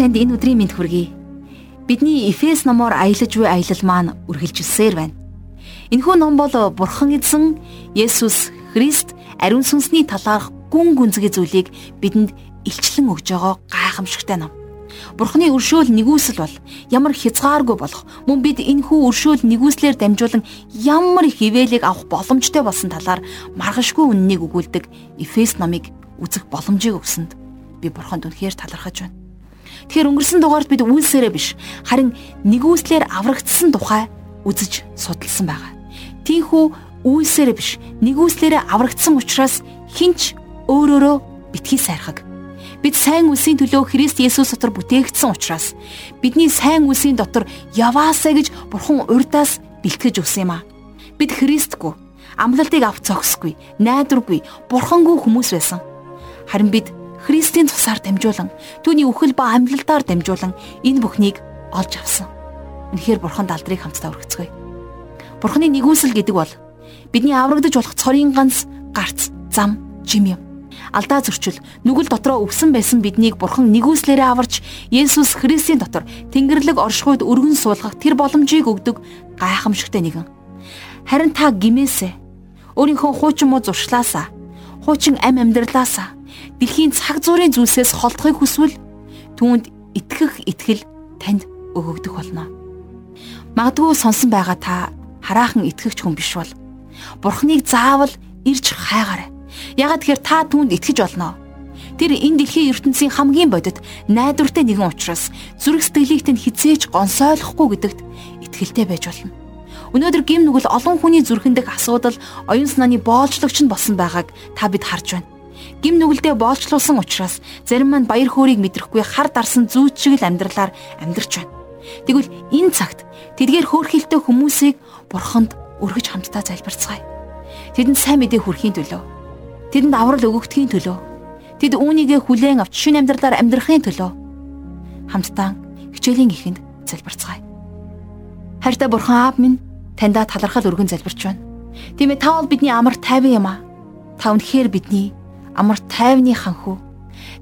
Танд энэ өдрийн мэнд хүргэе. Бидний Эфес номоор аялаж буй аялал маань үргэлжилсээр байна. Энэхүү ном бол Бурхан эзэн Есүс Христ ариун сүнсний талаарх гүн гүнзгий зүйлийг бидэнд илчлэн өгж байгаа гайхамшигтай ном. Бурхны өршөөл нэгүсэл бол ямар хязгааргүй болох мөн бид энэхүү өршөөл нэгүслэр дамжуулан ямар их ивэлийг авах боломжтой болсон талаар маргашгүй үннийг өгүүлдэг Эфес номыг үзэх боломжийг өгсөнд би бурханд үнэхээр талархаж байна. Тэгэхээр өнгөрсөн дугаард бид үйлсээрээ биш харин нэгүслэр аврагдсан тухай үзэж судалсан байгаа. Тийхүү үйлсээрээ биш нэгүслэрээ аврагдсан учраас хинч өөрөөрөө битгий сайрхаг Бид сайн үлсийн төлөө Христ Есүс дотор бүтээгдсэн учраас бидний сайн үлсийн дотор яваасаа гэж Бурхан урдаас бэлтгэж өгсөн юм а. Бид Христгүй, амлалтыг авч зогсгүй, найдваргүй, Бурхангүй хүмүүс байсан. Харин бид Христийн тусаар дамжуулан түүний үхэл ба амьлалтаар дамжуулан энэ бүхнийг олж авсан. Үнэхээр Бурханд алдрыг хамтдаа өргөцгөөе. Бурханы нэгүсэл гэдэг бол бидний аврагдаж болох цорын ганц гарц, зам, жим юм алдаа зөрчил нүгэл дотроо өвсөн байсан биднийг бурхан нэгүслээрээ аварч Есүс Христийн дотор Тэнгэрлэг оршихуйд өргөн суулгах тэр боломжийг өгдөг гайхамшигтай нэгэн. Харин та гимээсэ өөрийнхөө хуучин муу зуршлаасаа хуучин ам амьдралаасаа дэлхийн цаг зуурын зүйлсээс холдохыг хүсвэл түүнд итгэх итгэл танд өгөгдөх болно. Магадгүй сонсон байгаа та хараахан итгэгч хүн биш бол Бурхныг заавал ирж хайгаарай. Ягаад тэгэхээр та түүнд итгэж болно. Тэр энэ дэлхийн ертөнцийн хамгийн бодит найдвартай нэгэн учраас зүрх сэтгэлийг тэнд хизээч гонсойлохгүй гэдэгт итгэлтэй байж болно. Өнөөдөр гим нүгэл олон хүний зүрхэн дэх асуудал оюун санааны боолчлогч нь болсон байгааг та бид харж байна. Гим нүгэлдээ боолчлуулсан учраас зарим маань баяр хөөргийг мэдрэхгүй хар дарсан зүүч шиг л амьдралаар амьдарч байна. Тэгвэл энэ цагт тэдгээр хөөрхилтэй хүмүүсийг бурханд өргөж хамтдаа залбирцгаая. Тэдэнд сайн мэдээ хүрхийн төлөө Тэдэнд аврал өгөгдөхийн төлөө тэд үүнийгээ хүлээн авч шинэ амьдралаар амьдрахын төлөө хамтдаа хичээлийн ихэнд залбирцгаая. Хайртай бурхан аав минь таньда талархал өргөн залбирч байна. Тийм ээ та бол бидний амар тайван юм аа. Та үнэхээр бидний амар тайвны ханхүү.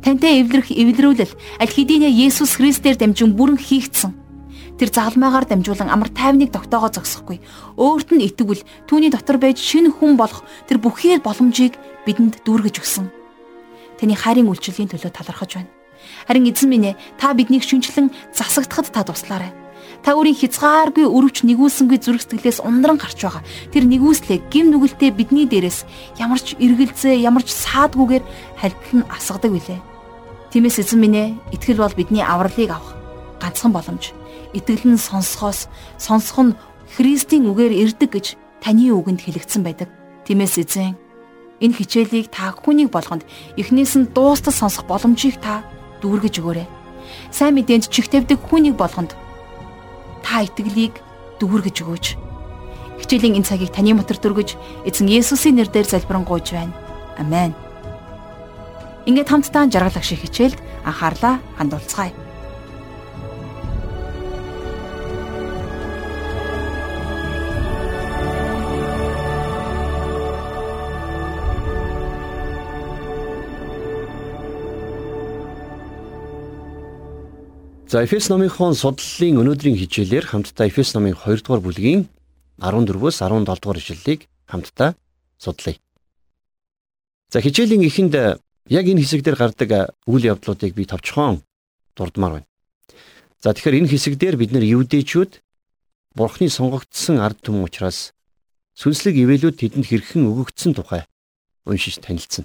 Тантай эвлэрэх эвлэрүүлэл аль хэдийнэ Есүс Христээр дамжин бүрэн хийгдсэн Тэр загалмайгаар дамжуулан амар тайвныг тогтоогоо зогсохгүй. Өөрт нь итгэвэл түүний дотор байж шинэ хүн болох тэр бүхий боломжийг бидэнд дүүргэж өгсөн. Таны хайрын үйлчлэлийн төлөө талархаж байна. Харин эзэн минь ээ та биднийг шинчлэн засагдахад та туслаарай. Та өөрийн хязгааргүй өрөвч нэгүүлсэнгүй зүрх сэтгэлээс ундран гарч байгаа. Тэр нэгүслээ гим нүгэлтэд бидний дээрээс ямарч эргэлзээ, ямарч саадгүйгээр халбилан асгадаг билээ. Тиймээс эзэн минь ээ итгэл бол бидний авралыг авах ганцхан боломж итгэл нь сонсохоос сонсох нь Христийн үгээр ирдэг гэж таны үгэнд хэлэгдсэн байдаг. Тиймээс эзэн энэ хичээлийг та хүнийг болгонд эхнээс нь дуустал сонсох боломжийг та дүүргэж өгөөрэй. Сайн мэдээнд чихтэвдэг хүнийг болгонд та итгэлийг дүүргэж өгөөч. Хичээлийн энэ цагийг таны мотор дүргэж эзэн Есүсийн нэрээр залбирanгуйж байна. Амен. Ингээд хамтдаа жаргалах шиг хичээлд анхаарлаа хандуулцгаая. За Эфес номынхон судлалын өнөөдрийн хичээлээр хамтдаа Эфес номын 2 дугаар бүлгийн 14-өөс 17 дугаар ишлэлийг хамтдаа судлая. За хичээлийн эхэнд яг энэ хэсэгдэр гардаг үйл явдлуудыг би товчхон дурдмаар байна. За тэгэхээр энэ хэсэгдэр бид нэр евдээчүүд Бурхны сонгогдсон ард түмэн учраас сүнслэг ивэлүүд тэдэнд хэрхэн өгөгдсөн тухай уншиж танилцсан.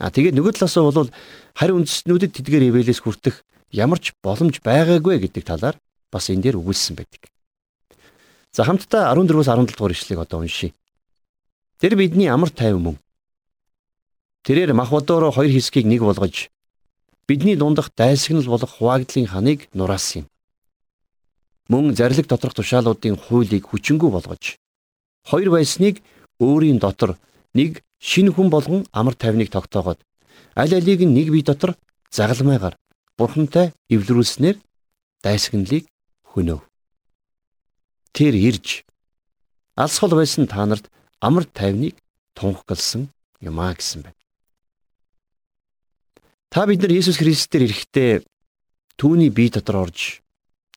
А тэгээд нөгөө талаас нь бол харь үндэстнүүдэд тэдгээр ивэлээс хүртэх ямар ч боломж байгаагүй гэдэг талаар бас энэ дээр өгүүлсэн байдаг. За хамтдаа 14-өөс 17 дугаар ишлэгийг одоо уншийе. Тэр бидний амар тайван мөн. Тэрээр мах бодоороо хоёр хэсгийг нэг болгож бидний дундах дайсагнал болох хуваагдлын ханыг нураасан юм. Мөн зарлиг доторх тушаалуудын хуулийг хүчингү болгож хоёр байсныг өөрийн дотор нэг шинэ хүн болгон амар тайвныг тогтоогоод аль алийг нэг бие дотор загалмайгаар бурхантай эвлэрүүлснээр дайсагналыг хөнөв. Тэр ирж алсгал байсан та нарт амар тайвныг тунхагласан юм а гэсэн байна. Та бид нар Есүс Христээр ирэхдээ түүний бие дотор орж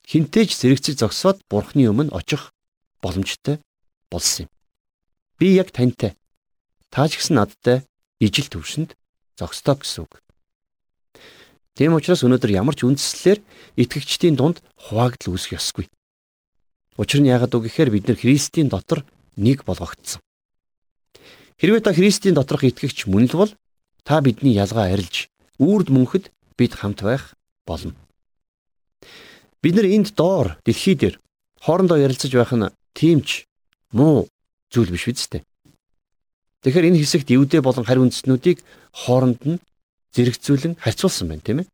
хинтээж зэрэгцэж зогсоод Бурхны өмнө очих боломжтой болсон юм. Би яг тантай. Та ч гэсэн надтай ижил төвшөнд зогсдоо гэсэн үг. Тийм учраас өнөөдөр ямар ч үндслэлээр итгэгчдийн дунд хуваагдал үүсэх ёсгүй. Учир нь яагаад үг гэхээр бид нар Христийн дотор нэг болгогдсон. Хэрвээ та Христийн доторх итгэгч мөн л бол та бидний ялгаа арилж үрд мөнхөд бид хамт байх болно. Бид нар энд доор дэлхий дээр хоорондоо ярилцаж байх нь тиймч муу зүйл биш үсттэй. Тэгэхээр энэ хэсэгт Евдэ болон харь үндэстнүүдийг хооронд нь зэрэгцүүлэн харьцуулсан байна тийм ээ.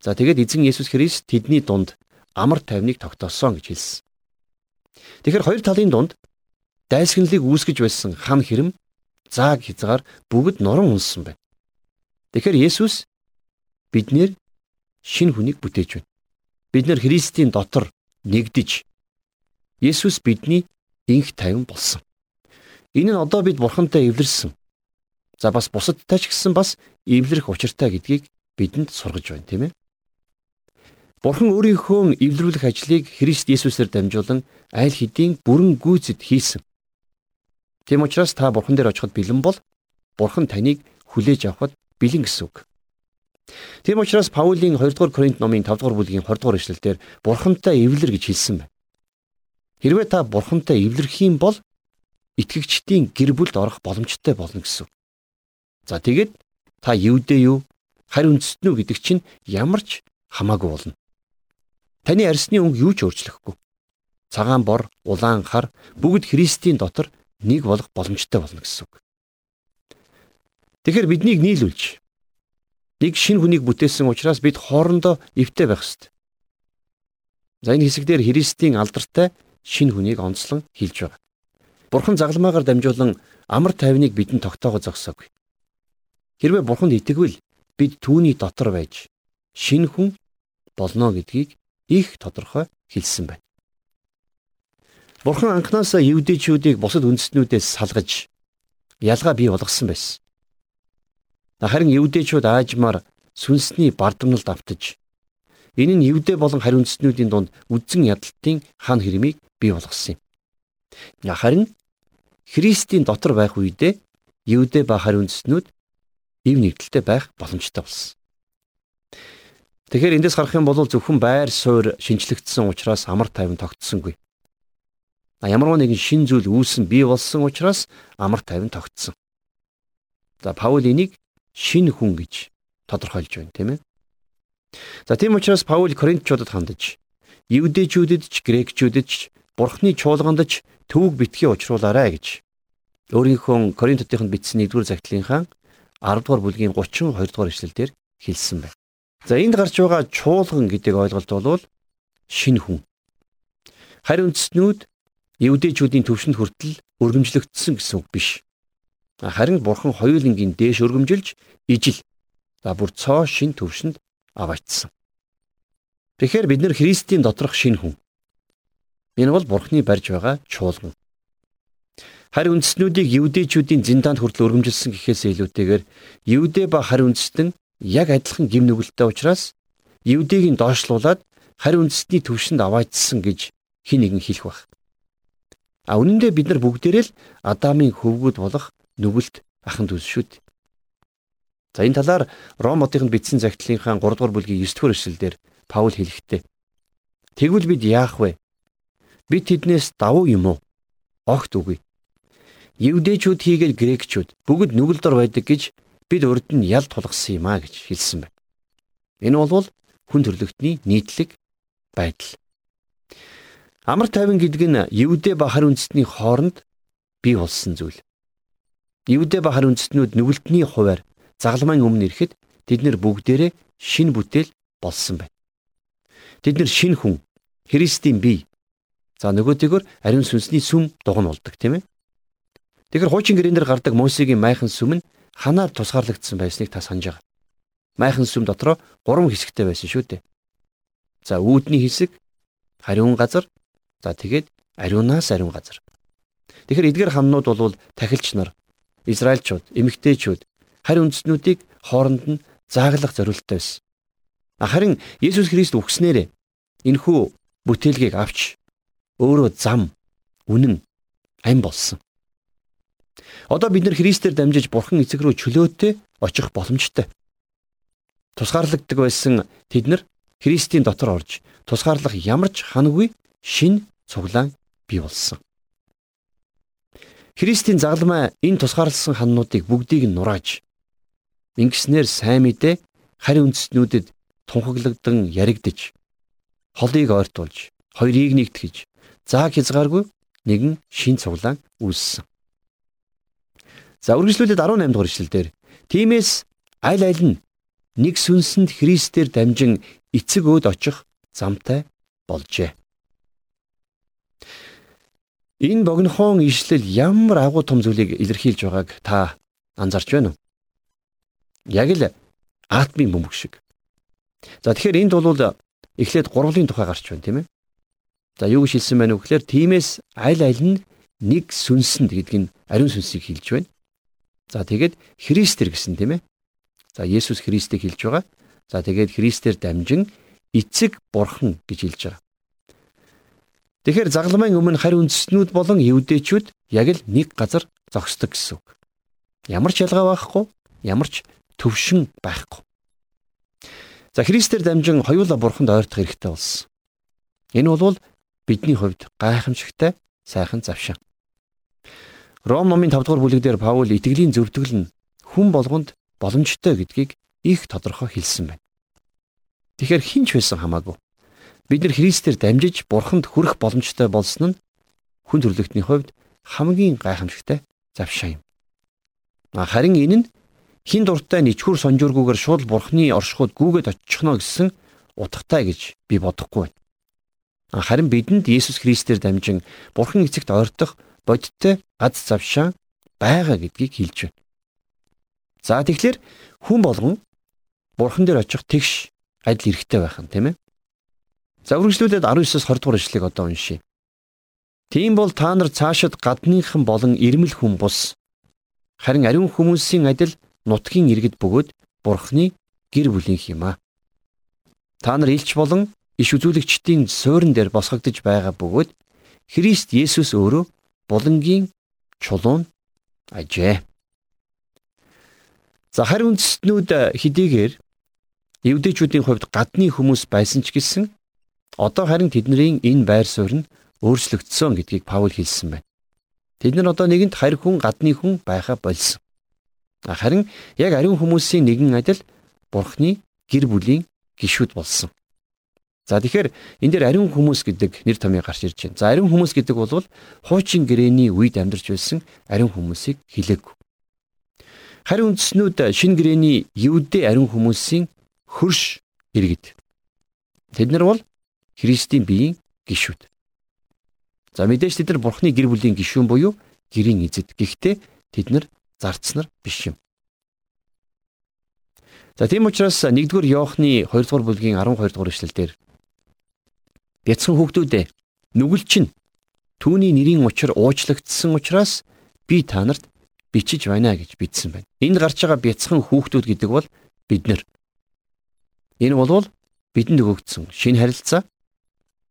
За тэгээд эзэн Есүс Христ тэдний дунд амар тайвныг тогтоосон гэж хэлсэн. Тэгэхээр хоёр талын дунд дайсагналыг үүсгэж байсан хан хэрэм зааг хязгаар бүгд норон унссан байна. Тэгэхээр Есүс биднэр шин хүнийг бүтээж байна. Бид нар Христийн дотор нэгдэж Есүс бидний инх тайван болсон. Энэ нь одоо бид Бурхантай эвлэрсэн. За бас бусадтай ч гэсэн бас эвлэрэх учиртай гэдгийг бидэнд сургаж байна, тийм ээ. Бурхан өөрийнхөө эвлэрүүлэх ажлыг Христ Есүсээр дамжуулан аль хэдийн бүрэн гүйцэд хийсэн. Тийм учраас та Бурхан дээр очиход бэлэн бол Бурхан таныг хүлээж авахд бэлэн гэсэн үг. Тийм учраас Паулийн 2 дугаар Коринт номын 5 дугаар бүлгийн 20 дугаар эшлэлдэр бурхантай эвлэр гэж хэлсэн байна. Хэрвээ та бурхантай эвлэрх юм бол итгэгчдийн гэр бүлд орох боломжтой болно гэсэн. За тэгээд та юудээ юу харь үндэстнүү гэдэг чинь ямар ч хамаагүй болно. Таны арсны өнгө юу ч өөрчлөхгүй. Цагаан бор, улаан хар бүгд Христийн дотор нэг болох боломжтой болно гэсэн үг. Тэгэхээр биднийг нийлүүлж нэг шин хүнийг бүтээсэн учраас бид хоорондоо эвтэй байх ёстой. За энэ хэсэгдэр Христийн алдартай шин хүнийг онцлон хэлж байгаа. Бурхан загламаагаар дамжуулан амар тайвныг бидэнд тогтоогоо зогсоогүй. Хэрвээ Бурханд итгэвэл бид түүний дотор байж шин хүн болно гэдгийг их тодорхой хэлсэн байна. Бурхан анханасаа евдэчүүдийг бусад үндэстнүүдээс салгаж ялгаа бий болгосон байсан. Харин евдээчүүд аажмаар сүнсний бардамналд автаж энэ нь евдээ болон хариу үндэстнүүдийн дунд үдзэн ядалтын хан хэрмийг бий болгосон юм. Харин Христийн дотор байх үедээ евдээ ба хариу үндэстнүүд ив нэгдэлтэй байх боломжтой болсон. Тэгэхээр эндээс харах юм бол зөвхөн байр суурь шинчлэгдсэн учраас амар тайван тогтсонгүй. Ямар нэгэн шин зүйл үүсэн бий болсон учраас амар тайван тогтсон. За Паул энийг шин хүн гэж тодорхойлж байна тийм ээ. За тийм учраас Паул Коринтчуудад хандаж евдэчүүдэд ч грекчүүдэд ч бурхны чуулганд ч төвөг битгий учруулаарай гэж өөрийнхөө Коринтотынд бичсэн 1-р загтлынхаа 10 дугаар бүлгийн 32 дугаар эшлэлдэр хэлсэн байна. За энд гарч байгаа чуулган гэдэг ойлголт бол шин хүн. Харь үндэстнүүд евдэчүүдийн төвшөнд хүртэл өргөмжлөгдсөн гэсэн үг биш. Харин бурхан хоёулангийн дээш өргөмжилж ижил за бүр цоо шин төвшөнд аваачсан. Тэгэхээр бид нар Христийн доторх шин хүн. Энэ бол бурхны барьж байгаа чуулган. Харь үндэстнүүдийг евдээчүүдийн зиндаанд хүртэл өргөмжилсөн гэхээс илүүтэйгээр евдээ ба харь үндэстэн яг адилхан гим нүгэлттэй учраас евдээгийн доошлуулад харь үндэстний төвшөнд аваачсан гэж хин нэгэн хэлэх баг. А үнэн дээр бид нар бүгдээрээ л Адамын хөвгүүд болох нүгэлт ахан дүүс шүү дээ. За энэ талаар Ром хотынд бичсэн загтлынхаа 3 дугаар бүлгийн 9 дугаар эшлэлдэр Паул хэлэхдээ Тэгвэл бид яах вэ? Бид тэднээс давуу юм уу? Огт үгүй. Евдэчүүд хийгээл грекчүүд бүгд нүгэлдор байдаг гэж бид урд нь ял тулгсан юм а гэж хэлсэн байна. Энэ бол хүн төрлөختний нийтлэг байдал. Амар тайван гэдэг нь Евдэ ба хар үндэстний хооронд бий болсон зүйл. Евдэ ба хар үндэстнүүд нүгэлтний хуваар загламын өмнө ирэхэд тэд нэр бүгдээрээ шин бүтээл болсон байна. Тэд нэр шин хүн Христийн бие. За нөгөөтэйгөр ариун сүнсний сүм дугн болдог тийм ээ. Тэгэхээр хуучин гэрэн дээр гардаг Мосегийн майхан сүм нь ханаар тусгаарлагдсан байсныг та санаж байгаа. Майхан сүм дотроо гурван хэсэгтэй байсан шүү дээ. За үүдний хэсэг, хариун газар, за тэгээд ариунаас ариун газар. Тэгэхээр эдгээр хамнууд бол тахилч нар Израильчууд, эмэгтэйчүүд харь үндэстнүүдийг хооронд нь зааглах зорилттой байсан. Харин Есүс Христ үгснээр энэхүү бүтээлгийг авч өөрөө зам, үнэн, ам болсон. Одоо бид нар Христээр дамжиж Бурхан эцэг рүү чөлөөтэй очих боломжтой. Тусгаарлагддаг байсан тэд нар Христийн дотор орж тусгаарлах ямар ч ханаггүй шин цуглаан бий болсон. Христийн загламай энэ тусгаарласан ханнуудыг бүгдийг нь нурааж ингэснээр сайн мэдээ харь үндэстнүүдэд тунхаглагдан яригдж холыг ойртуулж хоёрыг нэгтгэж зааг хязгааргүй нэгэн шин цуглаан үүссэн. За үргэлжлүүлээд 18 дугаар ишлэлдэр тиймээс аль аль нь нэг сүнсэнд Христээр дамжин эцэг өөд очих замтай болжээ. Энэ богинохон ишлэл ямар агуу том зүйлийг илэрхийлж байгааг та анзарч байна уу? Яг л атмын бөмбөг шиг. За тэгэхээр энд бол эхлээд гурвлын тухай гарч байна тийм ээ. За юу гэж хэлсэн байна вэ гэхээр тиймээс аль аль нь нэг сүнсэнд гэдэг нь ариун сүнсийг хэлж байна. За тэгээд Христэр гэсэн тийм ээ. За Есүс Христийг хэлж байгаа. За тэгээд Христээр дамжин эцэг бурхан гэж хэлж байгаа. Тэгэхээр загламын өмнө харь үндэстнүүд болон евдээчүүд яг л нэг газар зогсдог гэсэн үг. Ямар ч ялгаа байхгүй, ямар ч төвшин байхгүй. За Христээр дамжин хоёулаа бурханд ойртох хэрэгтэй болсон. Энэ бол бидний хувьд гайхамшигтай сайхан завшаа. Ром номын 5 дугаар бүлэг дээр Паул итгэлийн зөвтгөл нь хүн болгонд боломжтой гэдгийг их тодорхой хэлсэн байна. Тэгэхээр хинч байсан хамаагүй Бид нар Христээр дамжиж Бурханд хүрэх боломжтой болсон нь хүн төрлөختний хувьд хамгийн гайхамшигтай завшаа юм. Харин энэ нь хин дуртай ничхүр сонжуургүйгээр шууд Бурхны оршихуйд гүгээд очихно гэсэн утгатай гэж би бодохгүй байна. Харин бидэнд Есүс Христээр дамжин Бурхан эцэгт ойртох бодиттой гац завшаа байгаа гэдгийг хэлж байна. За тэгэхээр хүн болгон Бурхан дээр очих тэгш адил эрхтэй байх нь тийм ээ. За үргэлжлүүлээд 19-с 20 дугаар ишлэгийг одоо уншийе. Тийм бол та нар цаашид гадныхан болон ирмэл хүн бус харин ариун хүмүүсийн адил нутгийн иргэд бөгөөд бурхны гэр бүлийнх юм а. Та нар илч болон иш үзүүлэгчдийн суурин дээр босгогдож байгаа бөгөөд Христ Есүс өөрөө булангийн чулуун ажээ. За харин үндэстнүүд хэдийгээр евдээчүүдийн хувьд гадны хүмүүс байсан ч гэсэн Одоо харин тэдний энэ байр суурь нь өөрчлөгдсөн гэдгийг Паул хэлсэн байна. Тэд нар одоо нэгэнт харь хүн гадны хүн байха болсон. Харин яг ариун хүмүүсийн нэгэн адил Бурхны гэр бүлийн гишүүд болсон. За тэгэхээр энэ дээр ариун хүмүүс гэдэг нэр томьёо гарч ирж байна. За ариун хүмүүс гэдэг бол хуучин гэрээний үед амьдарч байсан ариун хүмүүсийг хэлээг. Харин үндснүүд шин гэрээний евдээ ариун хүмүүсийн хөрш иргэд. Тэд нар бол Христийн биеийн гишүүд. За мэдээж тэд нар Бурхны гэр бүлийн гишүүн буюу гэрийн эзэд. Гэхдээ тэд нар зарцнаар биш юм. За тийм учраас 1-р Иохны 2-р бүлгийн 12 дугаар эшлэлдэр бяцхан хүүхдүүдээ нүгэлч нь түүний нэрийн учир уучлагдсан учраас би та нарт бичиж байна гэж бичсэн байна. Энд гарч байгаа бяцхан хүүхдүүд гэдэг бол бид нар. Энэ бол бидэнд өгөгдсөн шинэ харилцаа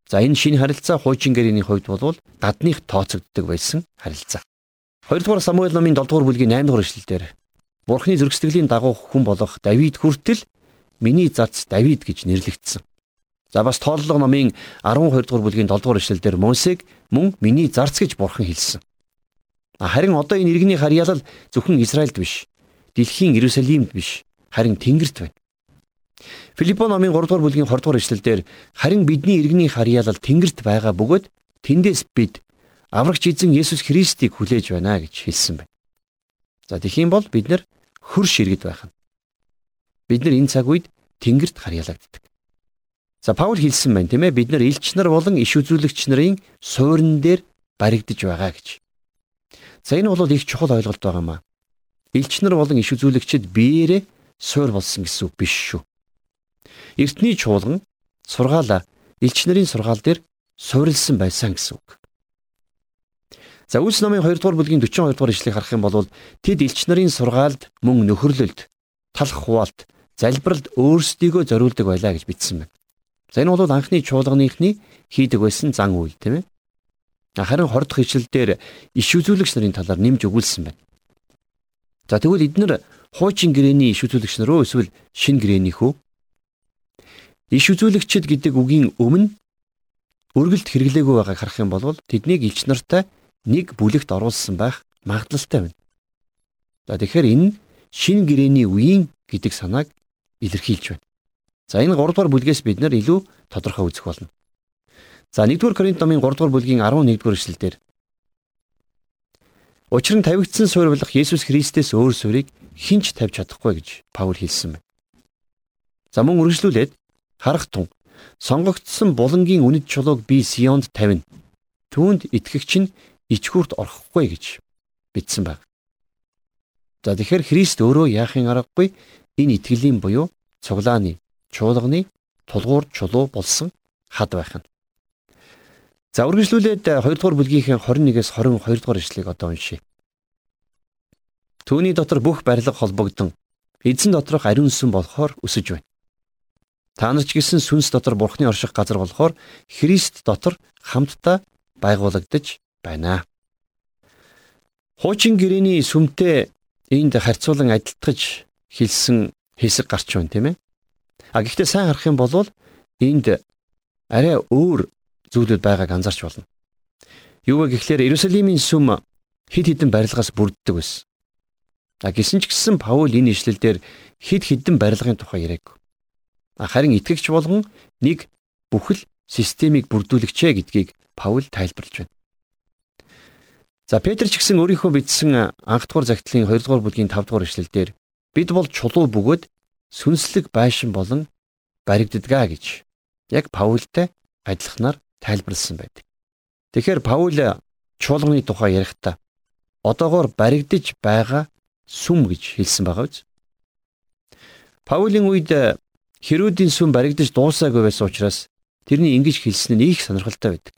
За энэ шинэ харилцаа хуучин гэрээний хувьд бол гадных тооцогддог байсан харилцаа. 2 дугаар Самуэль номын 7 дугаар бүлгийн 8 дугаар эшлэлдэр Бурхны зөргсдөглийн дагуу хүн болох Давид хүртэл миний зарц Давид гэж нэрлэгдсэн. За бас тооллого номын 12 дугаар бүлгийн 7 дугаар эшлэлдэр Мосег мөн миний зарц гэж Бурхан хэлсэн. Харин одоо энэ иргэний харьяалал зөвхөн Израильд биш, дэлхийн Иерусалимд биш, харин Тэнгэрт байна. Филиппо номын 3 дугаар бүлгийн 20 дугаар эшлэлдэр харин бидний иргэний харьяалал Тэнгэрт байгаа бөгөөд тэндээс бид аврагч эзэн Есүс Христийг хүлээж байна гэж хэлсэн байна. За тэгхийн бол бид нар хөрш иргэд байх нь. Бид нар энэ цаг үед Тэнгэрт харьяалагддаг. За Паул хэлсэн байна тийм ээ бид нар элч нар болон иш үзүүлэгч нарын суурин дээр баригдаж байгаа гэж. За энэ бол их чухал ойлголт байгаа маа. Элч нар болон иш үзүүлэгчид биеэрээ суур болсон гэсэн үг биш шүү. Эртний чуулган сургаалаа элч нарын сургаал дээр суурилсан байсан гэсэн үг. За Үлс номын 2 дугаар бүлгийн 42 дугаар ишлэгийг харах юм бол тэд элч нарын сургаалд мөн нөхөрлөлд, талах хуваалт, залбиралд өөрсдийгөө зориулдаг байлаа гэж бичсэн байна. За энэ бол анхны чуулганыхны хийдэг байсан зан үйл тийм ээ. Харин хордох ишлэлдэр иш үзүүлэгч нарын талаар нэмж өгүүлсэн байна. За тэгвэл эдгээр хуучин гэрээний иш үзүүлэгч нар эсвэл шин гэрээнийх үү? Иш үзүүлэгчд гэдэг үгийн өмнө өргөлд хэрэглээгүй байгааг харах юм бол тэднийг элч нартай нэг бүлэгт оруулсан байх магадлалтай байна. За тэгэхээр энэ шин гэрэний үеийн гэдэг санааг илэрхийлж байна. За энэ 3 дугаар бүлгээс бид нар илүү тодорхой үзэх болно. За 1-р Коринт номын 3 дугаар бүлгийн 11-р эшлэлдэр Учир нь тавигдсан суурьлах Есүс Христэс өөр суурийг хинч тавьж чадахгүй гэж Паул хэлсэн байна. За мөн үргэлжлүүлээд харах тун сонгогдсон булангийн үнэт чулууг би Сионд тавина. Түүнд итгэгч нь ичгүүрт орохгүй гэж бичсэн байна. За тэгэхээр Христ өөрөө яахын аргагүй энэ итгэлийн буюу цуглааны чуулганы тулгуур чулуу болсон хад байх нь. За үргэлжлүүлээд 2 дугаар бүлгийнхээ 21-с 22 дугаар ишлэгийг одоо уншийе. Түүний дотор бүх барилга холбогдсон эзэн доторх ариун сүм болохоор өсөж байна. Та нар ч гэсэн сүнс дотор бурхны орших газар болохоор Христ дотор хамтдаа байгуулагдаж байна. Хуучин гэрэний сүмтэй энд харьцуулан адилтгаж хэлсэн хэсэг гарч байна тийм ээ. А гэхдээ сайн харах юм бол энд арай өөр зүйлүүд байгааг анзаарч болно. Юу вэ гэхлээр Иерусалимийн сүм хид хідэн барилгаас бүрддэг байсан. А гисэн ч гэсэн Паул энэ ишлэлдэр хид хідэн барилгын тухай яриаг. Харин итгэгч болгон нэг бүхэл системийг бүрдүүлэгчээ гэдгийг Паул тайлбарлаж байна. За Петр ч гэсэн өөрийнхөө бичсэн анх дугаар загтлын 2 дугаар бүлгийн 5 дугаар ишлэлдэр бид бол чулуу бөгөөд сүнслэг байшин болон баригддгаа гэж яг Паултай адилханаар тайлбарлсан байдаг. Тэгэхээр Паул чуулганы тухай ярихдаа одоогоор баригдаж байгаа сүм гэж хэлсэн байгаа биз? Паулийн үед Херүүдийн сүм баригдаж дуусаагүй байсан учраас тэрний ингэж хэлсэн нь их сонирхолтой байдаг.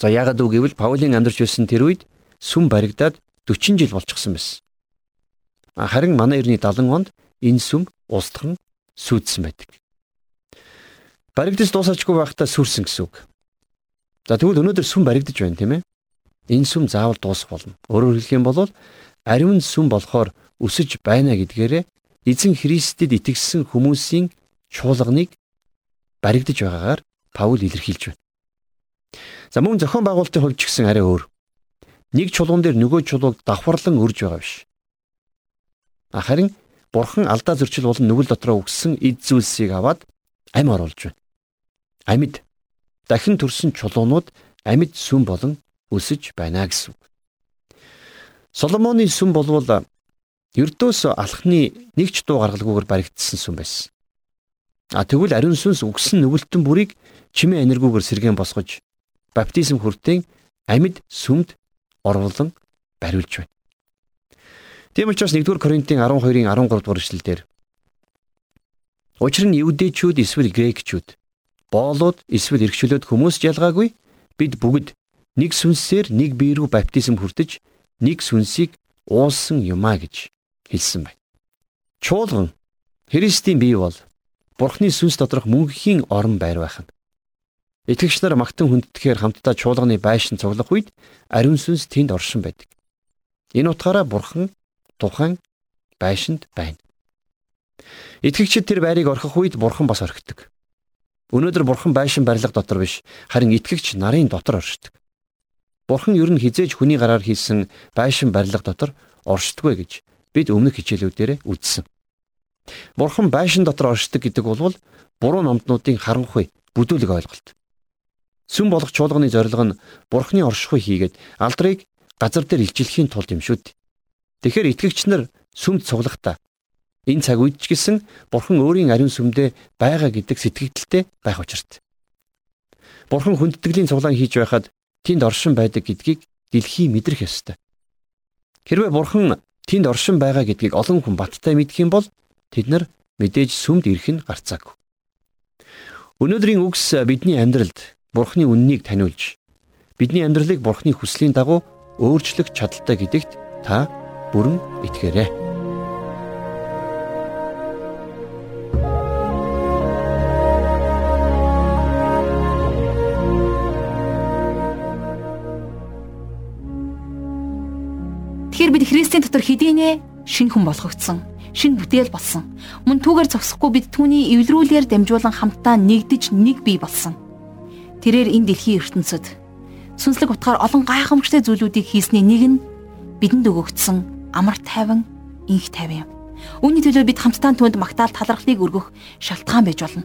За яагаад үг гэвэл Паулийн амьдарч байсан тэр үед сүм баригдаад 40 жил болчихсон байсан. Харин манай эртний 70 онд энэ сүм устхан сүйдсэн байдаг. Баригдаж дуусаачгүй байхдаа сүрсэн гэсэн үг. За тэгвэл өнөөдөр сүм баригдаж байна тийм ээ. Энэ сүм заавал дуусах болно. Өөрөөр хэлэх юм бол ариун сүм болохоор өсөж байна гэдгээрээ эзэн Христэд итгэсэн хүмүүсийн чуулганыг баригдаж байгаагаар Паул илэрхийлж байна. За мөн зохион байгуулалтын хувьд ч гэсэн арай өөр. Нэг чулуун дээр нөгөө чулууг давхарлан өрж байгаа биш. Харин Бурхан алдаа зөрчил болон нүгэл дотроо өгсөн эд зүйлсийг аваад ам оруулж байна. Амьд дахин төрсэн чулуунууд амьд сүм болон өсөж байна гэсэн. Соломоны сүм болвол ердөөс алхны нэг ч дуу гаргалгүйгээр баригдсан сүм байсан. А тэгвэл ариун сүнс үгсэн нүгэлтэн бүрийг чимээ энергигээр сэргэн босгож баптизм хүртэн амьд сүмд орволон бариулж байна. Тийм учраас 1-р Коринтын 12-ын 13 дугаар эшлэлдэр Учир нь евдээчүүд эсвэл грекчүүд, боолууд эсвэл эргчлөөд хүмүүс ялгаагүй бид бүгд нэг сүнсээр нэг бие рүү баптизм хүртэж нэг сүнсийг уулсан юмаа гэж хэлсэн байна. Чуулган Христийн бие бол Бурхны сүнс доторх мөнхийн орон байр байх нь. Итгэгч нар магтан хүнддэхээр хамтдаа чуулганы байшин цуглах үед ариун сүнс тэнд оршин байдаг. Энэ утгаараа Бурхан тухайн байшинд байна. Итгэгчид тэр байрыг орхих үед бурхан бас орхидог. Өнөөдөр бурхан байшин барилга дотор биш, харин итгэгч нарын дотор оршдог. Бурхан ер нь хизээж хүний гараар хийсэн байшин барилга дотор оршдгоо гэж бид өмнөх хичээлүүдээр үзсэн. Бурхан байшин дотор оршдог гэдэг бол буруу номднуудын харанхуй бүдүүлэг ойлголт. Сүм болох чуулганы зорилго нь Бурханы оршихуй хийгээд алдрыг газар дээр илжүүлэхийн тулд юм шүү дээ. Тэгэхээр итгэгч нар сүмд цуглахдаа энэ цаг үед ч гэсэн Бурхан өөрийн ариун сүмдээ байгаа гэдэг сэтгэгдэлтэй байх учирт. Бурхан хүндэтгэлийн цуглаан хийж байхад тэнд оршин байдаг гэдгийг дэлхий мэдрэх ёстой. Хэрвээ Бурхан тэнд оршин байгаа гэдгийг олон хүн баттай мэдэх юм бол тэд нар мэдээж сүмд ирэх нь гарцаагүй. Өнөөдрийн үгс бидний амьдралд Бурханы үннийг таниулж бидний амьдралыг Бурханы хүслийн дагуу өөрчлөх чадaltaй гэдэгт та бүрэн итгээрэй. Тэгэхээр бид Христийн дотор хэдийнэ шин хүн болгогдсон, шин бүтээл болсон. Мөн түүгээр зогсохгүй бид түүний эвлрүүлгээр дамжуулан хамтдаа нэгдэж нэг бий болсон. Тэрээр энэ дэлхийн ертөнцид сүнслэг утгаар олон гайхамшигтай зүйлүүдийг хийсний нэг нь бидэнд өгөгдсөн амар тайван, инх тайван юм. Үүний төлөө бид хамтдаа түнд магтаал талархлыг өргөх шалтгаан байж болно.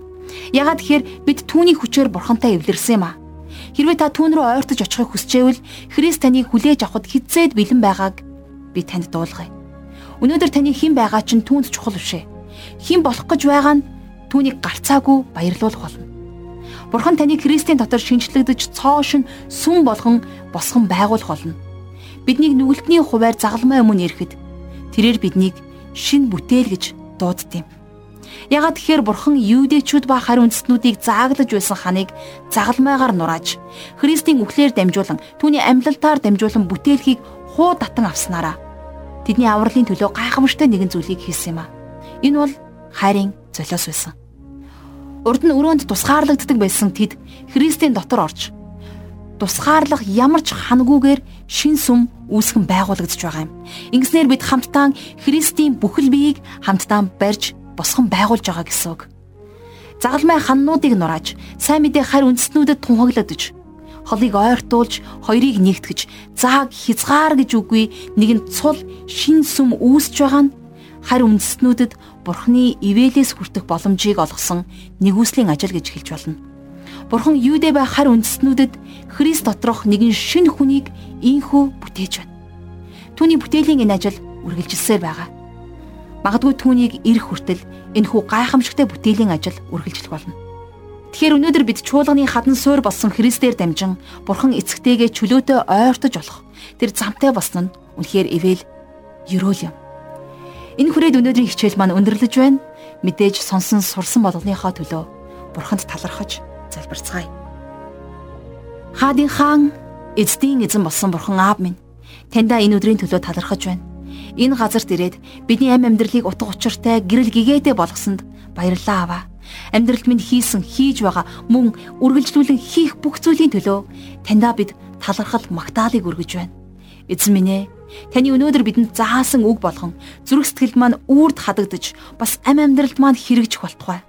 Ягаад гэхээр бид түүний хүчээр бурхантай эвлэрсэн юм аа. Хэрвээ та түүн рүү ойртож очихыг хүсчээвэл Христ таныг хүлээж авахд хизээд бэлэн байгааг би танд дуулгая. Өнөөдөр таны хэн байгаа чинь түүнд чухал бишээ. Хэн болох гэж байгаа нь түүнийг гарцаагүй баярлуулах болно. Бурхан таныг Христийн дотор шинчлэгдэж цоошин сүм болгон босгон байгуулах болно. Биднийг нүгэлтний хуваар загалмай өмнө ирэхэд тэрээр биднийг шин бүтээл гэж дууддیں۔ Ягаад тэгэхээр бурхан юудэчүүд ба харь үндэстнүүдийг зааглаж байсан ханыг загалмайгаар нурааж Христийн үхлээр дамжуулан түүний амьлалтаар дамжуулан бүтээлхийг хуу татан авснараа Тэдний авралын төлөө гайхамшигтай нэгэн зүйлийг хийсэн юм а. Энэ бол хайрын золиос байсан. Урд нь өрөөнд тусгаарлагддаг байсан тэд Христийн дотор орж тусгаарлах ямар ч хангуугаар шин сүм үүсгэн байгуулагдж байгаа юм. Ингэснээр бид хамтдаа Христийн бүхэл биеийг хамтдаа барьж босгон байгуулж байгаа гэсэн үг. Загалмай ханнуудыг нурааж сайн мэдээ харь үндэстнүүдэд тунхаглагдж холыг ойртуулж хоёрыг нэгтгэж зааг хязгаар гэж үгүй нэгэн цул шин сүм үүсэж байгаа нь харь үндэстнүүдэд бурхны ивэлээс хүртэх боломжийг олгосон нэгүслийн ажил гэж хэлж болно. Бурхан юудэ бай харь үндэстнүүдэд Христ доторх нэгэн шин хүнийг ийхүү бүтээж байна. Түүний бүтээлийн энэ ажил үргэлжилсээр байгаа. Магадгүй түүнийг ирэх хүртэл энэхүү гайхамшигтай бүтээлийн ажил үргэлжлэх болно. Тэгэхээр өнөөдөр бид чуулганы хадан суур болсон Христээр дамжин Бурхан эцэгтэйгээ чөлөөтэй ойртож болох тэр замтай болсон нь үнэхээр ивэл ерөөл юм. Энэ хүрээд өнөөдрийн хичээл маань өндөрлөж байна. Мэдээж сонсон сурсан болгоныхоо төлөө Бурханд талархаж залбирцгаая. Хаадын хаан эцдийн эзэн болсон Бурхан аав минь таньда энэ өдрийн төлөө талархаж байна. Энэ газарт ирээд бидний амь амьдралыг утга учиртай гэрэл гэгээтэй болгосонд баярлалаа аваа амьдралд минь хийсэн хийж байгаа мөн үргэлжлүүлэн хийх бүх зүйлийн төлөө таньда бид талархал магтаалыг өргөж байна. Эзэн минь ээ таны өнөөдөр бидэнд заасан үг болгон зүрх сэтгэлд маань үрд хадагдаж бас ам амьдралд маань хэрэгжих болтугай.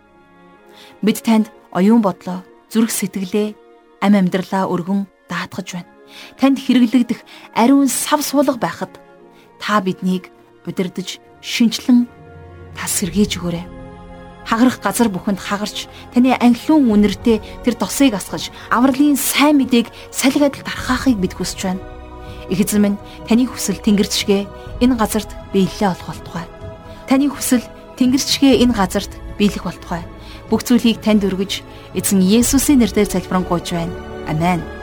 Бид танд оюун бодлоо зүрх сэтгэлээ ам амьдралаа өргөн даатгаж байна. Танд хэрэглэгдэх ариун сав суулга байхад та биднийг удирдах шинчлэн тас сэргээж өгөөрэй хагарах газар бүхэнд хагарч таны анхлын үнэртэй тэр тосыг асгаж авралын сайн мэдээг салхи адил тархаахыг бид хүсэж байна. Их эзэн минь таны хүсэл тэнгэрчгээ энэ газарт биелэлээ олох болтугай. Таны хүсэл тэнгэрчгээ энэ газарт биелэх болтугай. Бүх зүйлийг танд өргөж эзэн Есүсийн нэрээр залбирanгуйж байна. Амен.